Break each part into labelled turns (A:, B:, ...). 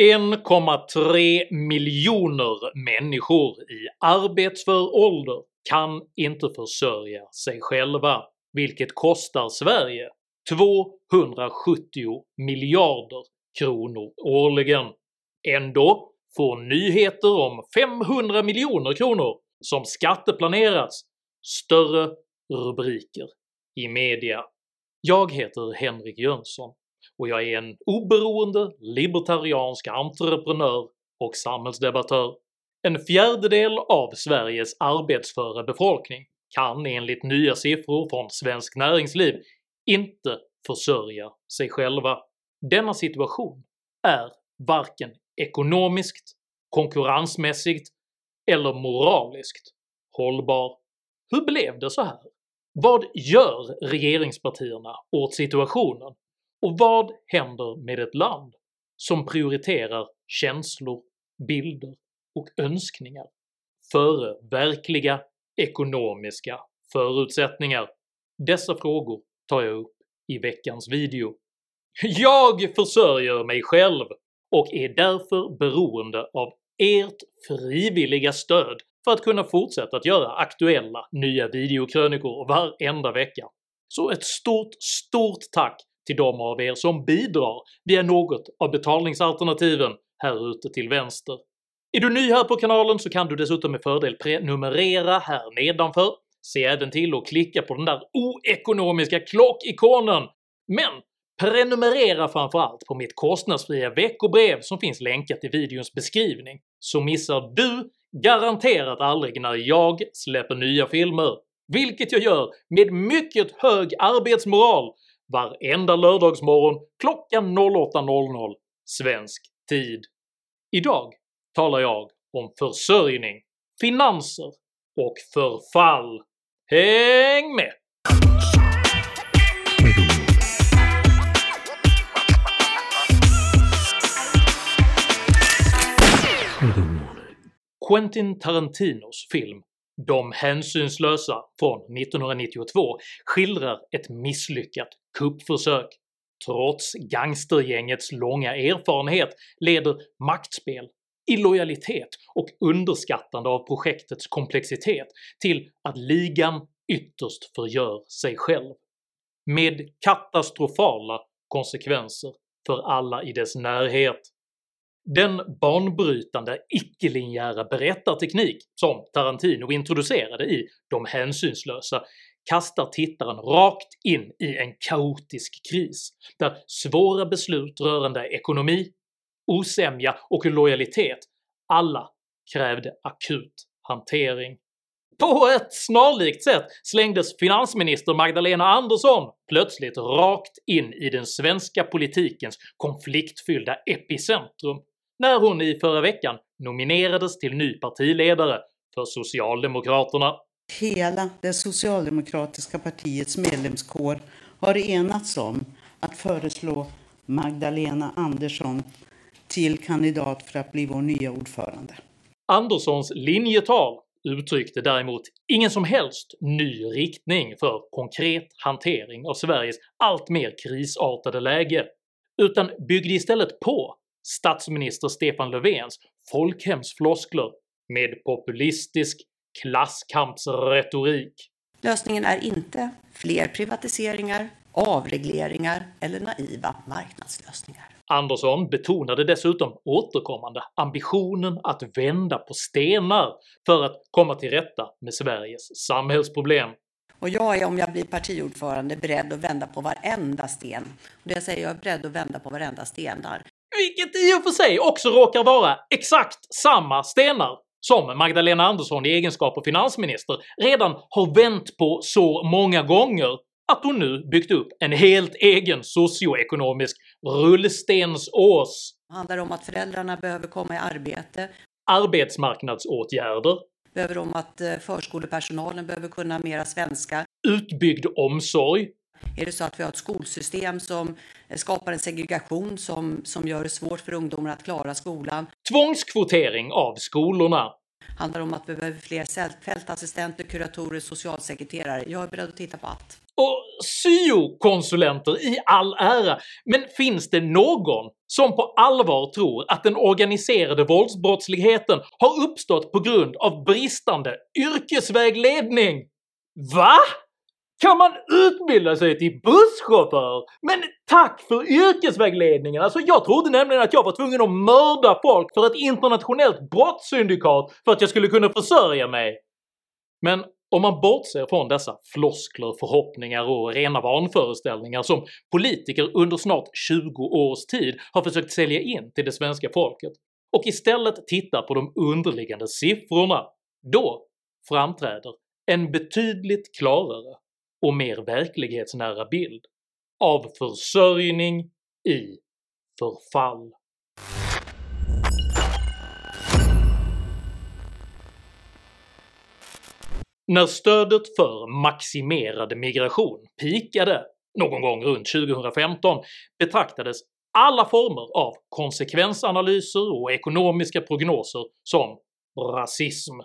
A: 1,3 miljoner människor i arbetsför ålder kan inte försörja sig själva, vilket kostar Sverige 270 miljarder kronor årligen. Ändå får nyheter om 500 miljoner kronor som skatteplanerats större rubriker i media. Jag heter Henrik Jönsson och jag är en oberoende libertariansk entreprenör och samhällsdebattör. En fjärdedel av Sveriges arbetsföra befolkning kan enligt nya siffror från Svenskt Näringsliv inte försörja sig själva. Denna situation är varken ekonomiskt, konkurrensmässigt eller moraliskt hållbar. Hur blev det så här? Vad gör regeringspartierna åt situationen och vad händer med ett land som prioriterar känslor, bilder och önskningar före verkliga ekonomiska förutsättningar? Dessa frågor tar jag upp i veckans video. Jag försörjer mig själv och är därför beroende av ert frivilliga stöd för att kunna fortsätta att göra aktuella nya videokrönikor varenda vecka. Så ett stort, stort tack till de av er som bidrar. Via något av betalningsalternativen här ute till vänster. Är du ny här på kanalen så kan du dessutom med fördel prenumerera här nedanför, se även till att klicka på den där oekonomiska klockikonen, men prenumerera framförallt på mitt kostnadsfria veckobrev som finns länkat i videons beskrivning, så missar du garanterat aldrig när jag släpper nya filmer, vilket jag gör med mycket hög arbetsmoral varenda lördagsmorgon klockan 08.00 svensk tid. Idag talar jag om försörjning, finanser och förfall. Häng med! Quentin Tarantinos film “De hänsynslösa” från 1992 skildrar ett misslyckat kuppförsök. Trots gangstergängets långa erfarenhet leder maktspel, illojalitet och underskattande av projektets komplexitet till att ligan ytterst förgör sig själv, med katastrofala konsekvenser för alla i dess närhet. Den banbrytande icke-linjära berättarteknik som Tarantino introducerade i “De hänsynslösa” kastar tittaren rakt in i en kaotisk kris, där svåra beslut rörande ekonomi, osämja och lojalitet alla krävde akut hantering. På ett snarlikt sätt slängdes finansminister Magdalena Andersson plötsligt rakt in i den svenska politikens konfliktfyllda epicentrum när hon i förra veckan nominerades till ny partiledare för Socialdemokraterna.
B: Hela det socialdemokratiska partiets medlemskår har enats om att föreslå Magdalena Andersson till kandidat för att bli vår nya ordförande.
A: Anderssons linjetal uttryckte däremot ingen som helst ny riktning för konkret hantering av Sveriges allt mer krisartade läge, utan byggde istället på statsminister Stefan Löfvens folkhemsfloskler med populistisk klasskampsretorik.
C: Lösningen är inte fler privatiseringar, avregleringar eller naiva marknadslösningar.
A: Andersson betonade dessutom återkommande ambitionen att vända på stenar för att komma till rätta med Sveriges samhällsproblem.
C: Och jag är, om jag blir partiordförande, beredd att vända på varenda sten. Och det jag säger, jag är beredd att vända på varenda sten där.
A: Vilket i och för sig också råkar vara exakt samma stenar som Magdalena Andersson i egenskap av finansminister redan har vänt på så många gånger att hon nu byggt upp en helt egen socioekonomisk rullstensås.
C: Det handlar om att föräldrarna behöver komma i arbete.
A: Arbetsmarknadsåtgärder.
C: Behöver om att eh, förskolepersonalen behöver kunna mera svenska.
A: Utbyggd omsorg.
C: Är det så att vi har ett skolsystem som skapar en segregation som, som gör det svårt för ungdomar att klara skolan?
A: Tvångskvotering av skolorna.
C: Handlar om att vi behöver fler fältassistenter, kuratorer, socialsekreterare? Jag är beredd att titta på allt.
A: Och syokonsulenter i all ära, men finns det någon som på allvar tror att den organiserade våldsbrottsligheten har uppstått på grund av bristande yrkesvägledning? VA? Kan man utbilda sig till busschaufför? Men tack för yrkesvägledningen! Alltså jag trodde nämligen att jag var tvungen att mörda folk för ett internationellt brottssyndikat för att jag skulle kunna försörja mig. Men om man bortser från dessa floskler, förhoppningar och rena vanföreställningar som politiker under snart 20 års tid har försökt sälja in till det svenska folket och istället tittar på de underliggande siffrorna, då framträder en betydligt klarare och mer verklighetsnära bild av försörjning i förfall. När stödet för maximerad migration pikade någon gång runt 2015 betraktades alla former av konsekvensanalyser och ekonomiska prognoser som rasism.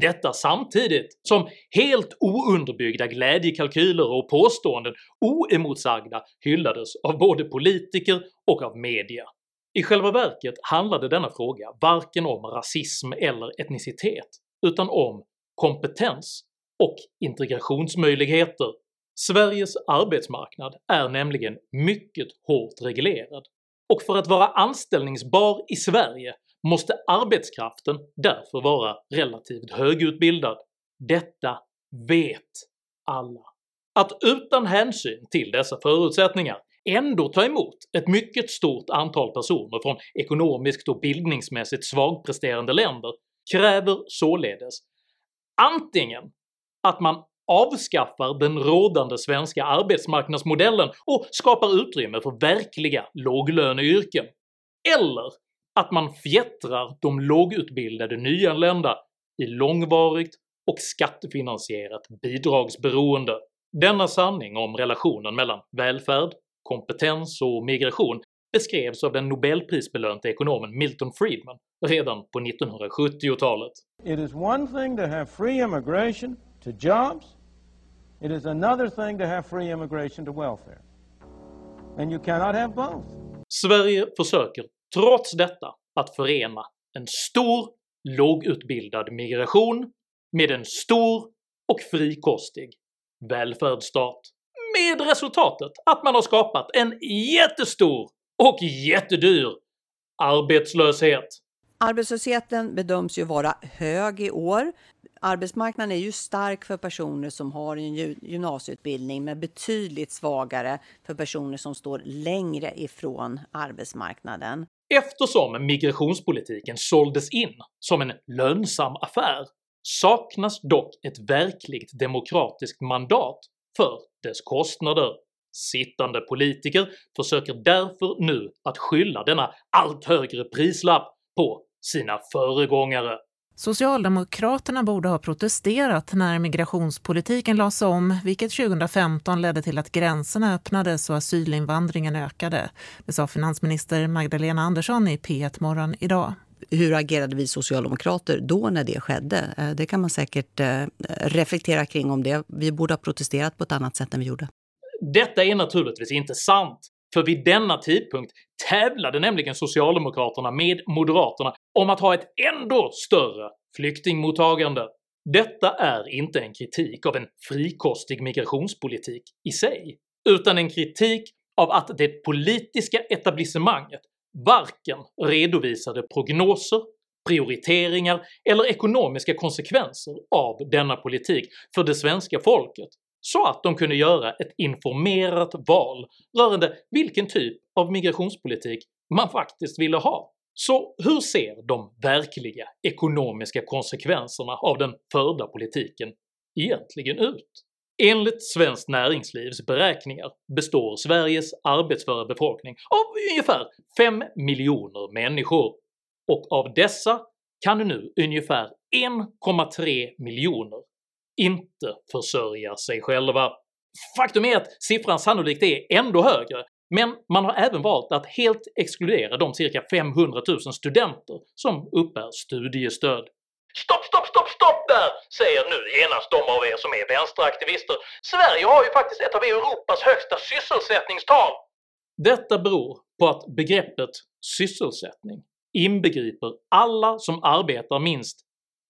A: Detta samtidigt som helt ounderbyggda glädjekalkyler och påståenden oemotsagda hyllades av både politiker och av media. I själva verket handlade denna fråga varken om rasism eller etnicitet, utan om kompetens och integrationsmöjligheter. Sveriges arbetsmarknad är nämligen mycket hårt reglerad, och för att vara anställningsbar i Sverige måste arbetskraften därför vara relativt högutbildad. Detta vet alla. Att utan hänsyn till dessa förutsättningar ändå ta emot ett mycket stort antal personer från ekonomiskt och bildningsmässigt svagpresterande länder kräver således antingen att man avskaffar den rådande svenska arbetsmarknadsmodellen och skapar utrymme för verkliga låglöneyrken, eller att man fjättrar de lågutbildade nyanlända i långvarigt och skattefinansierat bidragsberoende. Denna sanning om relationen mellan välfärd, kompetens och migration beskrevs av den nobelprisbelönte ekonomen Milton Friedman redan på 1970-talet.
D: It is one thing to have free immigration to jobs, it is another thing to have free immigration to welfare. And you cannot have both.
A: Sverige försöker trots detta att förena en stor lågutbildad migration med en stor och frikostig välfärdsstat. Med resultatet att man har skapat en jättestor och jättedyr arbetslöshet.
C: Arbetslösheten bedöms ju vara hög i år. Arbetsmarknaden är ju stark för personer som har en gymnasieutbildning men betydligt svagare för personer som står längre ifrån arbetsmarknaden.
A: Eftersom migrationspolitiken såldes in som en lönsam affär saknas dock ett verkligt demokratiskt mandat för dess kostnader. Sittande politiker försöker därför nu att skylla denna allt högre prislapp på sina föregångare.
E: Socialdemokraterna borde ha protesterat när migrationspolitiken lades om, vilket 2015 ledde till att gränserna öppnades och asylinvandringen ökade. Det sa finansminister Magdalena Andersson i P1 Morgon idag.
C: Hur agerade vi socialdemokrater då när det skedde? Eh, det kan man säkert eh, reflektera kring om det. Vi borde ha protesterat på ett annat sätt än vi gjorde.
A: Detta är naturligtvis inte sant, för vid denna tidpunkt tävlade nämligen socialdemokraterna med moderaterna om att ha ett ändå större flyktingmottagande. Detta är inte en kritik av en frikostig migrationspolitik i sig, utan en kritik av att det politiska etablissemanget varken redovisade prognoser, prioriteringar eller ekonomiska konsekvenser av denna politik för det svenska folket så att de kunde göra ett informerat val rörande vilken typ av migrationspolitik man faktiskt ville ha. Så hur ser de verkliga ekonomiska konsekvenserna av den förda politiken egentligen ut? Enligt Svenskt Näringslivs beräkningar består Sveriges arbetsföra befolkning av ungefär 5 miljoner människor, och av dessa kan nu ungefär 1,3 miljoner inte försörja sig själva. Faktum är att siffran sannolikt är ändå högre, men man har även valt att helt exkludera de cirka 500 000 studenter som uppbär studiestöd. Stopp, stopp, stopp, stopp där! säger nu genast de av er som är vänsteraktivister. Sverige har ju faktiskt ett av Europas högsta sysselsättningstal! Detta beror på att begreppet sysselsättning inbegriper alla som arbetar minst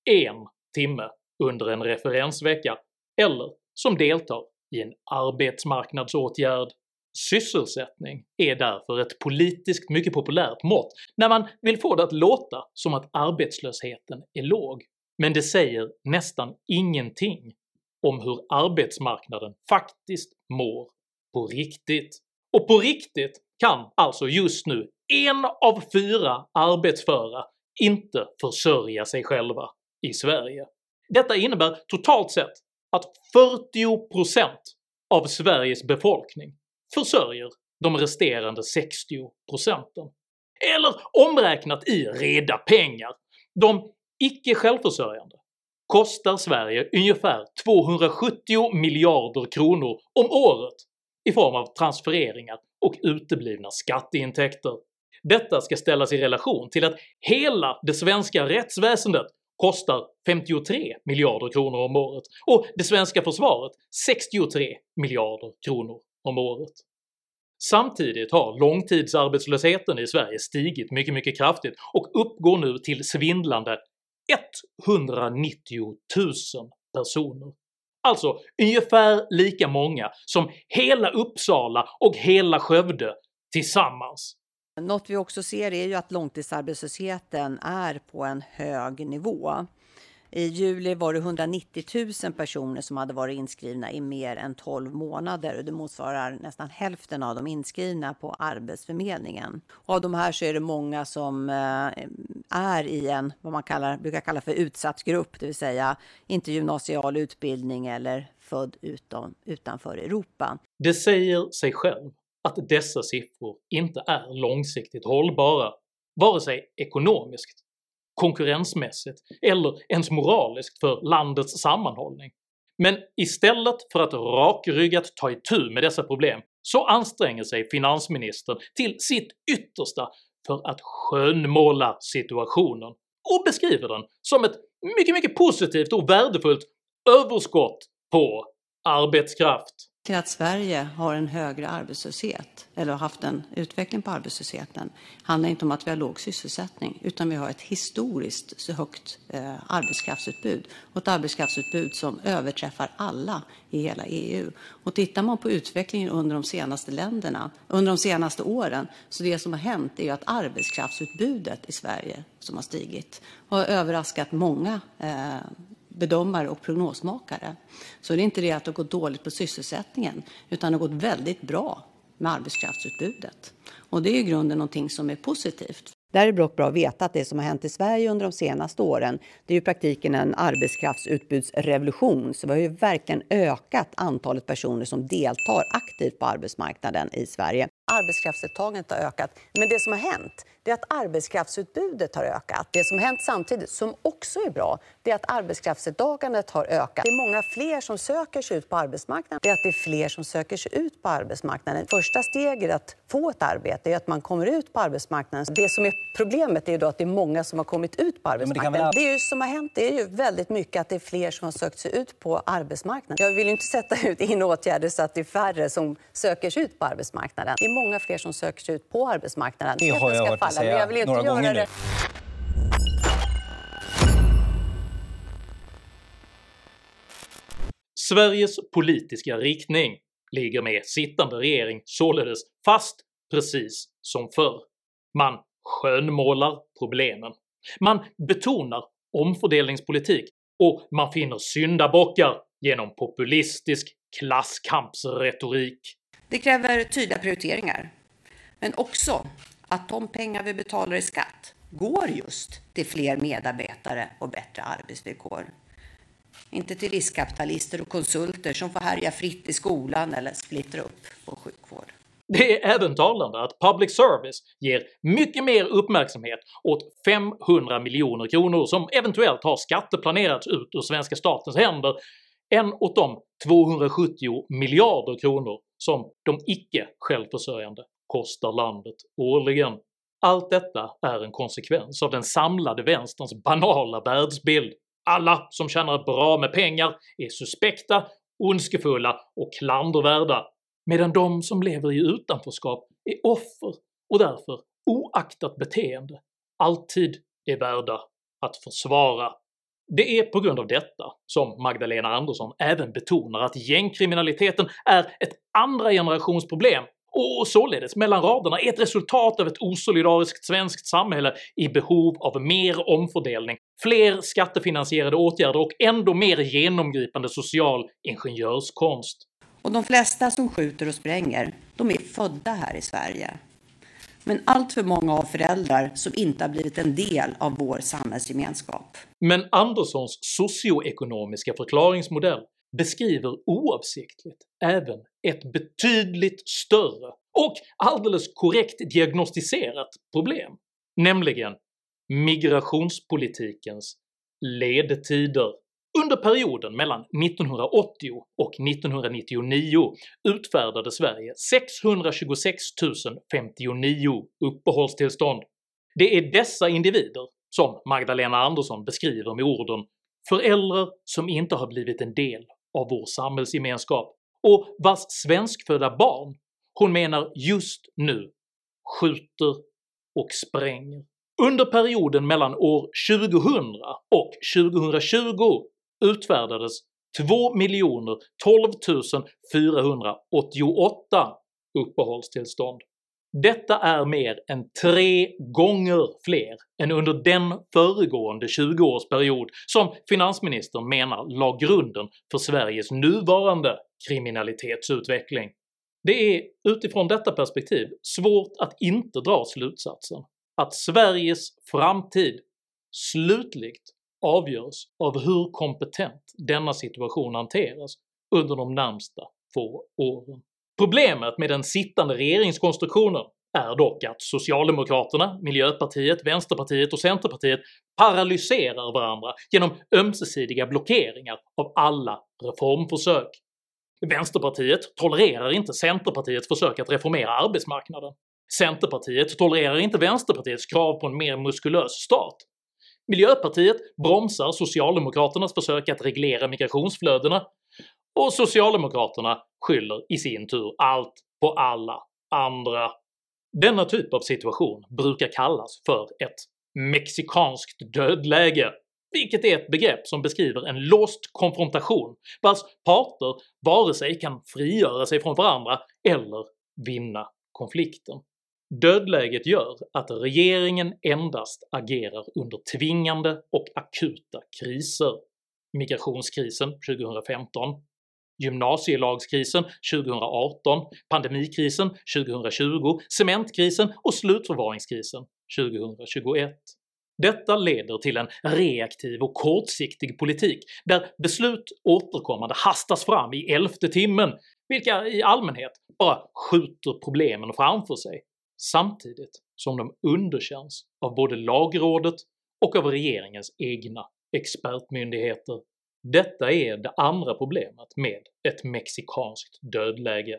A: en timme under en referensvecka eller som deltar i en arbetsmarknadsåtgärd. Sysselsättning är därför ett politiskt mycket populärt mått när man vill få det att låta som att arbetslösheten är låg, men det säger nästan ingenting om hur arbetsmarknaden faktiskt mår på riktigt. Och på riktigt kan alltså just nu en av fyra arbetsföra inte försörja sig själva i Sverige. Detta innebär totalt sett att 40% av Sveriges befolkning försörjer de resterande 60 procenten. Eller omräknat i reda pengar, de icke självförsörjande kostar Sverige ungefär 270 miljarder kronor om året i form av transfereringar och uteblivna skatteintäkter. Detta ska ställas i relation till att hela det svenska rättsväsendet kostar 53 miljarder kronor om året och det svenska försvaret 63 miljarder kronor om året. Samtidigt har långtidsarbetslösheten i Sverige stigit mycket, mycket kraftigt och uppgår nu till svindlande 190 000 personer. Alltså ungefär lika många som hela Uppsala och hela Skövde tillsammans.
C: Något vi också ser är ju att långtidsarbetslösheten är på en hög nivå. I juli var det 190 000 personer som hade varit inskrivna i mer än 12 månader och det motsvarar nästan hälften av de inskrivna på Arbetsförmedlingen. Och av de här så är det många som eh, är i en, vad man kallar, brukar kalla för utsatt grupp, det vill säga inte gymnasial utbildning eller född utom, utanför Europa.
A: Det säger sig själv att dessa siffror inte är långsiktigt hållbara, vare sig ekonomiskt konkurrensmässigt eller ens moraliskt för landets sammanhållning. Men istället för att rakryggat ta itu med dessa problem så anstränger sig finansministern till sitt yttersta för att skönmåla situationen och beskriver den som ett mycket, mycket positivt och värdefullt överskott på arbetskraft
C: till att Sverige har en högre arbetslöshet eller har haft en utveckling på arbetslösheten handlar inte om att vi har låg sysselsättning utan vi har ett historiskt högt eh, arbetskraftsutbud och ett arbetskraftsutbud som överträffar alla i hela EU. Och tittar man på utvecklingen under de senaste länderna, under de senaste åren, så det som har hänt är ju att arbetskraftsutbudet i Sverige som har stigit har överraskat många eh, bedömare och prognosmakare. Så det är inte det att det har gått dåligt på sysselsättningen, utan det har gått väldigt bra med arbetskraftsutbudet. Och det är i grunden någonting som är positivt. Där är dock bra att veta att det som har hänt i Sverige under de senaste åren, det är ju i praktiken en arbetskraftsutbudsrevolution. Så vi har ju verkligen ökat antalet personer som deltar aktivt på arbetsmarknaden i Sverige. Arbetskraftsdeltagandet har ökat, men det som har hänt, det är att arbetskraftsutbudet har ökat. Det som har hänt samtidigt, som också är bra, det är att arbetskraftsdeltagandet har ökat. Det är många fler som söker sig ut på arbetsmarknaden. Det är att det är fler som söker sig ut på arbetsmarknaden. Första steget att få ett arbete är att man kommer ut på arbetsmarknaden. Det som är problemet är då att det är många som har kommit ut på arbetsmarknaden. Ja, det, det, är som har hänt det är ju väldigt mycket att det är fler som har sökt sig ut på arbetsmarknaden. Jag vill inte sätta ut in åtgärder så att det är färre som söker sig ut på arbetsmarknaden. Det många fler som söker sig ut på arbetsmarknaden.
F: Det har jag hört dig säga några gånger nu.
A: Sveriges politiska riktning ligger med sittande regering således fast precis som förr. Man skönmålar problemen. Man betonar omfördelningspolitik och man finner syndabockar genom populistisk klasskampsretorik.
C: Det kräver tydliga prioriteringar, men också att de pengar vi betalar i skatt går just till fler medarbetare och bättre arbetsvillkor. Inte till riskkapitalister och konsulter som får härja fritt i skolan eller splittra upp vår sjukvård.
A: Det är även talande att public service ger mycket mer uppmärksamhet åt 500 miljoner kronor som eventuellt har skatteplanerats ut ur svenska statens händer än åt de 270 miljarder kronor som de icke självförsörjande kostar landet årligen. Allt detta är en konsekvens av den samlade vänsterns banala världsbild. Alla som tjänar bra med pengar är suspekta, ondskefulla och klandervärda, medan de som lever i utanförskap är offer och därför, oaktat beteende, alltid är värda att försvara. Det är på grund av detta som Magdalena Andersson även betonar att gängkriminaliteten är ett andra generations problem och således mellan raderna är ett resultat av ett osolidariskt svenskt samhälle i behov av mer omfördelning, fler skattefinansierade åtgärder och ändå mer genomgripande social ingenjörskonst.
C: Och de flesta som skjuter och spränger, de är födda här i Sverige. Men allt för många har föräldrar som inte har blivit en del av vår samhällsgemenskap.
A: Men Anderssons socioekonomiska förklaringsmodell beskriver oavsiktligt även ett betydligt större och alldeles korrekt diagnostiserat problem, nämligen migrationspolitikens ledtider. Under perioden mellan 1980 och 1999 utfärdade Sverige 626 059 uppehållstillstånd. Det är dessa individer som Magdalena Andersson beskriver med orden “föräldrar som inte har blivit en del av vår samhällsgemenskap” och vars svenskfödda barn hon menar just nu skjuter och spränger. Under perioden mellan år 2000 och 2020 utfärdades 2 012 488 uppehållstillstånd. Detta är mer än tre gånger fler än under den föregående 20-årsperiod som finansministern menar la grunden för Sveriges nuvarande kriminalitetsutveckling. Det är utifrån detta perspektiv svårt att inte dra slutsatsen att Sveriges framtid slutligt avgörs av hur kompetent denna situation hanteras under de närmsta få åren. Problemet med den sittande regeringskonstruktionen är dock att socialdemokraterna, miljöpartiet, vänsterpartiet och centerpartiet paralyserar varandra genom ömsesidiga blockeringar av alla reformförsök. Vänsterpartiet tolererar inte Centerpartiets försök att reformera arbetsmarknaden. Centerpartiet tolererar inte Vänsterpartiets krav på en mer muskulös stat. Miljöpartiet bromsar Socialdemokraternas försök att reglera migrationsflödena, och Socialdemokraterna skyller i sin tur allt på alla andra. Denna typ av situation brukar kallas för ett “mexikanskt dödläge” vilket är ett begrepp som beskriver en låst konfrontation vars parter vare sig kan frigöra sig från varandra eller vinna konflikten. Dödläget gör att regeringen endast agerar under tvingande och akuta kriser. Migrationskrisen 2015, gymnasielagskrisen 2018, pandemikrisen 2020, cementkrisen och slutförvaringskrisen 2021. Detta leder till en reaktiv och kortsiktig politik där beslut återkommande hastas fram i elfte timmen, vilka i allmänhet bara skjuter problemen framför sig, samtidigt som de underkänns av både lagrådet och av regeringens egna expertmyndigheter. Detta är det andra problemet med ett mexikanskt dödläge.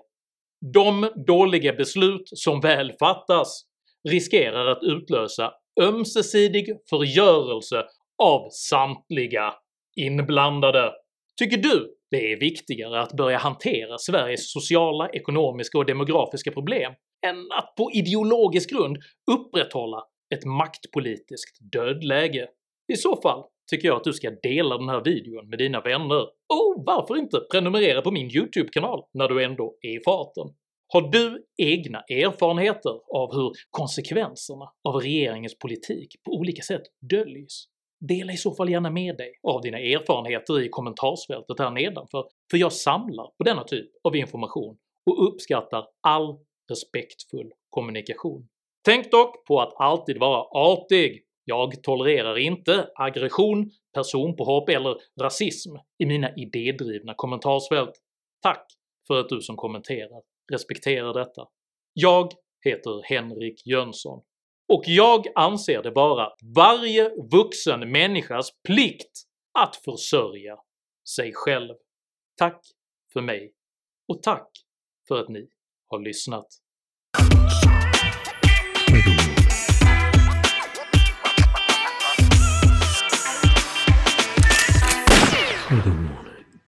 A: De dåliga beslut som väl fattas riskerar att utlösa ömsesidig förgörelse av samtliga inblandade. Tycker du det är viktigare att börja hantera Sveriges sociala, ekonomiska och demografiska problem än att på ideologisk grund upprätthålla ett maktpolitiskt dödläge? I så fall tycker jag att du ska dela den här videon med dina vänner, och varför inte prenumerera på min YouTube-kanal när du ändå är i farten? Har du egna erfarenheter av hur konsekvenserna av regeringens politik på olika sätt döljs? Dela i så fall gärna med dig av dina erfarenheter i kommentarsfältet här nedanför, för jag samlar på denna typ av information och uppskattar all respektfull kommunikation. Tänk dock på att alltid vara artig. Jag tolererar inte aggression, personpåhopp eller rasism i mina idédrivna kommentarsfält. Tack för att du som kommenterar respekterar detta. Jag heter Henrik Jönsson och jag anser det vara varje vuxen människas plikt att försörja sig själv. Tack för mig, och tack för att ni har lyssnat.
G: Mm.